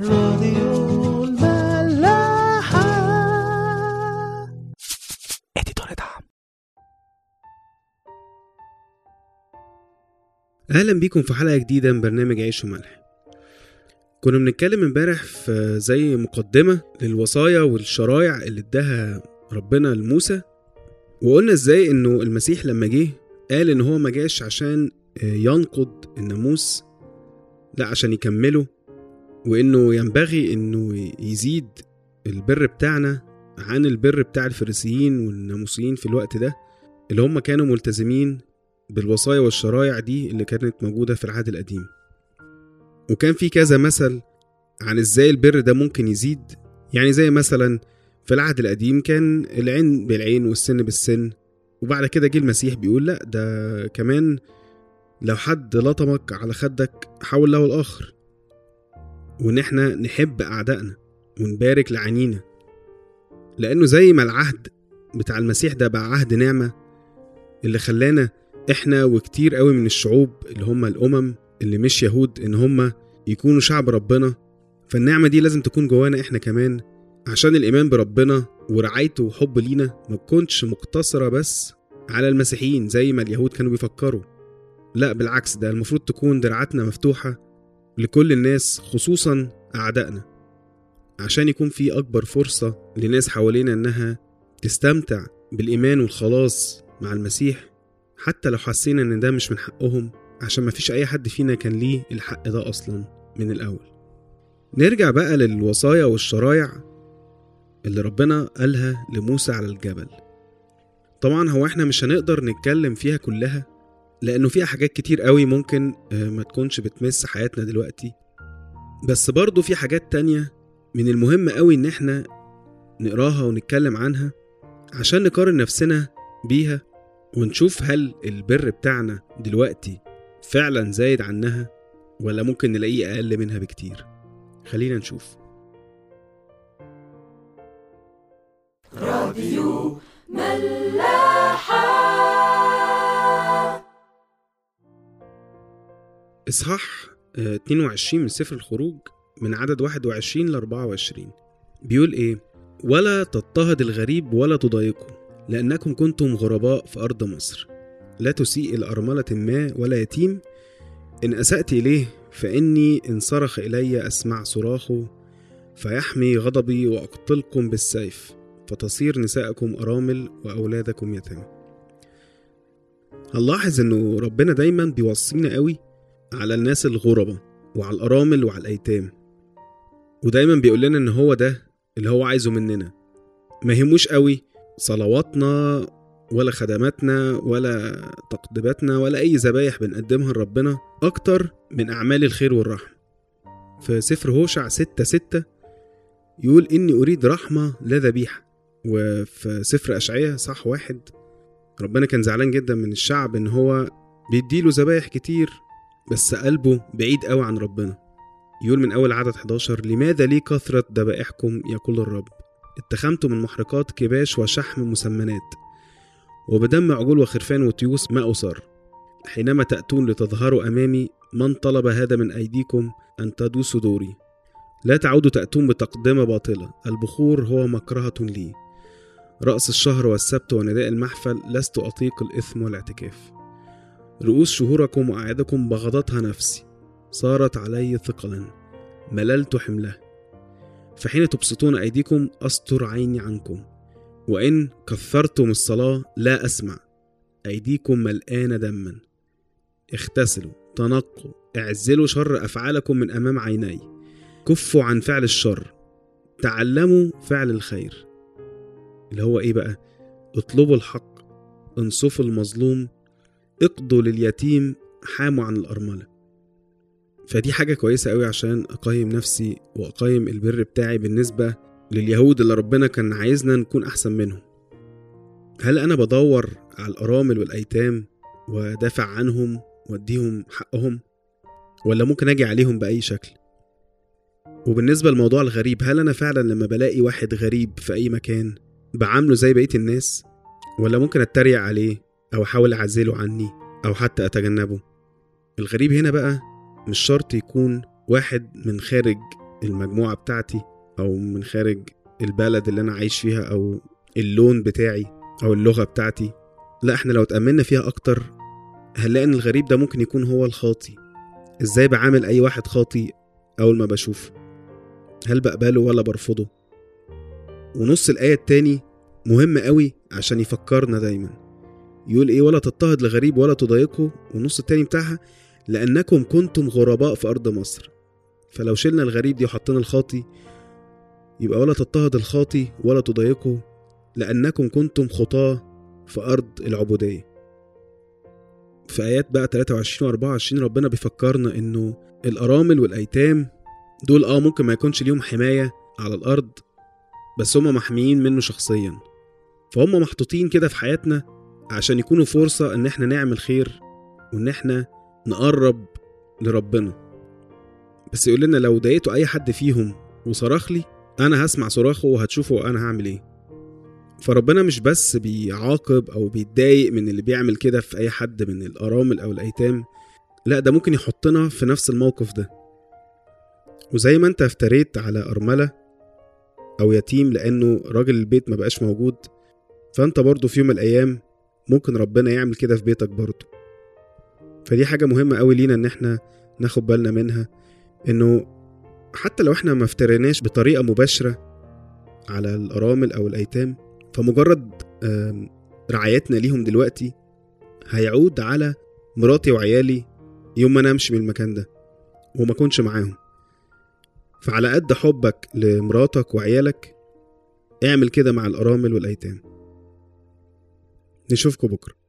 راديو الملاحة. اديتور دعم. أهلا بيكم في حلقة جديدة من برنامج عيش وملح. كنا بنتكلم امبارح في زي مقدمة للوصايا والشرايع اللي اداها ربنا لموسى وقلنا إزاي إنه المسيح لما جه قال إن هو ما جاش عشان ينقض الناموس لا عشان يكمله. وإنه ينبغي إنه يزيد البر بتاعنا عن البر بتاع الفريسيين والناموسيين في الوقت ده اللي هم كانوا ملتزمين بالوصايا والشرايع دي اللي كانت موجودة في العهد القديم. وكان في كذا مثل عن إزاي البر ده ممكن يزيد. يعني زي مثلا في العهد القديم كان العين بالعين والسن بالسن وبعد كده جه المسيح بيقول لأ ده كمان لو حد لطمك على خدك حاول له الآخر. وإن إحنا نحب أعدائنا ونبارك لعينينا. لأنه زي ما العهد بتاع المسيح ده بقى عهد نعمة اللي خلانا إحنا وكتير قوي من الشعوب اللي هم الأمم اللي مش يهود إن هم يكونوا شعب ربنا. فالنعمة دي لازم تكون جوانا إحنا كمان عشان الإيمان بربنا ورعايته وحب لينا ما تكونش مقتصرة بس على المسيحيين زي ما اليهود كانوا بيفكروا. لا بالعكس ده المفروض تكون دراعاتنا مفتوحة لكل الناس خصوصا أعدائنا عشان يكون في أكبر فرصة لناس حوالينا إنها تستمتع بالإيمان والخلاص مع المسيح حتى لو حسينا إن ده مش من حقهم عشان مفيش أي حد فينا كان ليه الحق ده أصلا من الأول. نرجع بقى للوصايا والشرايع اللي ربنا قالها لموسى على الجبل. طبعا هو إحنا مش هنقدر نتكلم فيها كلها لأنه فيها حاجات كتير قوي ممكن ما تكونش بتمس حياتنا دلوقتي. بس برضه في حاجات تانية من المهم قوي إن إحنا نقراها ونتكلم عنها عشان نقارن نفسنا بيها ونشوف هل البر بتاعنا دلوقتي فعلا زايد عنها ولا ممكن نلاقيه أقل منها بكتير. خلينا نشوف. راديو ملاحة. إصحاح 22 من سفر الخروج من عدد 21 ل 24 بيقول إيه؟ ولا تضطهد الغريب ولا تضايقه لأنكم كنتم غرباء في أرض مصر. لا تسيء إلى أرملة ما ولا يتيم. إن أسأت إليه فإني إن صرخ إلي أسمع صراخه. فيحمي غضبي وأقتلكم بالسيف فتصير نساءكم أرامل وأولادكم يتامى هنلاحظ إنه ربنا دايما بيوصينا قوي على الناس الغربة وعلى الأرامل وعلى الأيتام. ودايما بيقول لنا إن هو ده اللي هو عايزه مننا. ما يهموش قوي صلواتنا ولا خدماتنا ولا تقديماتنا ولا أي ذبايح بنقدمها لربنا أكتر من أعمال الخير والرحمة. في سفر هوشع ستة ستة يقول إني أريد رحمة لا ذبيحة. وفي سفر أشعية صح واحد ربنا كان زعلان جدا من الشعب إن هو بيديله ذبايح كتير بس قلبه بعيد قوي عن ربنا. يقول من أول عدد 11 لماذا لي كثرة ذبائحكم؟ يقول الرب. اتخمت من محرقات كباش وشحم مسمنات. وبدم عجول وخرفان وتيوس ما أصر حينما تأتون لتظهروا أمامي من طلب هذا من أيديكم أن تدوسوا دوري؟ لا تعودوا تأتون بتقدمة باطلة. البخور هو مكرهة لي. رأس الشهر والسبت ونداء المحفل لست أطيق الإثم والاعتكاف. رؤوس شهوركم وأعيادكم بغضتها نفسي. صارت علي ثقلا. مللت حمله فحين تبسطون أيديكم أستر عيني عنكم. وإن كثرتم الصلاة لا أسمع. أيديكم ملآنة دما. اغتسلوا تنقوا اعزلوا شر أفعالكم من أمام عيني. كفوا عن فعل الشر. تعلموا فعل الخير. اللي هو إيه بقى؟ اطلبوا الحق. انصفوا المظلوم اقضوا لليتيم حاموا عن الأرملة. فدي حاجة كويسة قوي عشان أقيم نفسي وأقيم البر بتاعي بالنسبة لليهود اللي ربنا كان عايزنا نكون أحسن منهم. هل أنا بدور على الأرامل والأيتام ودافع عنهم وأديهم حقهم؟ ولا ممكن أجي عليهم بأي شكل؟ وبالنسبة لموضوع الغريب هل أنا فعلا لما بلاقي واحد غريب في أي مكان بعامله زي بقية الناس؟ ولا ممكن أتريق عليه؟ أو أحاول أعزله عني أو حتى أتجنبه. الغريب هنا بقى مش شرط يكون واحد من خارج المجموعة بتاعتي أو من خارج البلد اللي أنا عايش فيها أو اللون بتاعي أو اللغة بتاعتي. لا إحنا لو اتأملنا فيها أكتر هنلاقي إن الغريب ده ممكن يكون هو الخاطي. إزاي بعامل أي واحد خاطي أول ما بشوفه هل بقبله ولا برفضه؟ ونص الآية التاني مهم قوي عشان يفكرنا دايما. يقول إيه ولا تضطهد الغريب ولا تضايقه. والنص التاني بتاعها لأنكم كنتم غرباء في أرض مصر. فلو شلنا الغريب دي وحطينا الخاطي يبقى ولا تضطهد الخاطي ولا تضايقه لأنكم كنتم خطاة في أرض العبودية. في آيات بقى 23 و 24 ربنا بيفكرنا إنه الأرامل والأيتام دول آه ممكن ما يكونش ليهم حماية على الأرض بس هما محميين منه شخصيا. فهم محطوطين كده في حياتنا عشان يكونوا فرصة إن إحنا نعمل خير وإن إحنا نقرب لربنا. بس يقول لنا لو ضايقتوا أي حد فيهم وصرخ لي أنا هسمع صراخه وهتشوفوا أنا هعمل إيه. فربنا مش بس بيعاقب أو بيتضايق من اللي بيعمل كده في أي حد من الأرامل أو الأيتام لا ده ممكن يحطنا في نفس الموقف ده. وزي ما أنت افتريت على أرملة أو يتيم لأنه راجل البيت ما بقاش موجود فأنت برضه في يوم من الأيام ممكن ربنا يعمل كده في بيتك برضه. فدي حاجة مهمة قوي لينا إن إحنا ناخد بالنا منها إنه حتى لو إحنا ما افتريناش بطريقة مباشرة على الأرامل أو الأيتام فمجرد رعايتنا ليهم دلوقتي هيعود على مراتي وعيالي يوم ما أنا امشي من المكان ده وما أكونش معاهم. فعلى قد حبك لمراتك وعيالك اعمل كده مع الأرامل والأيتام. نشوفكم بكرة.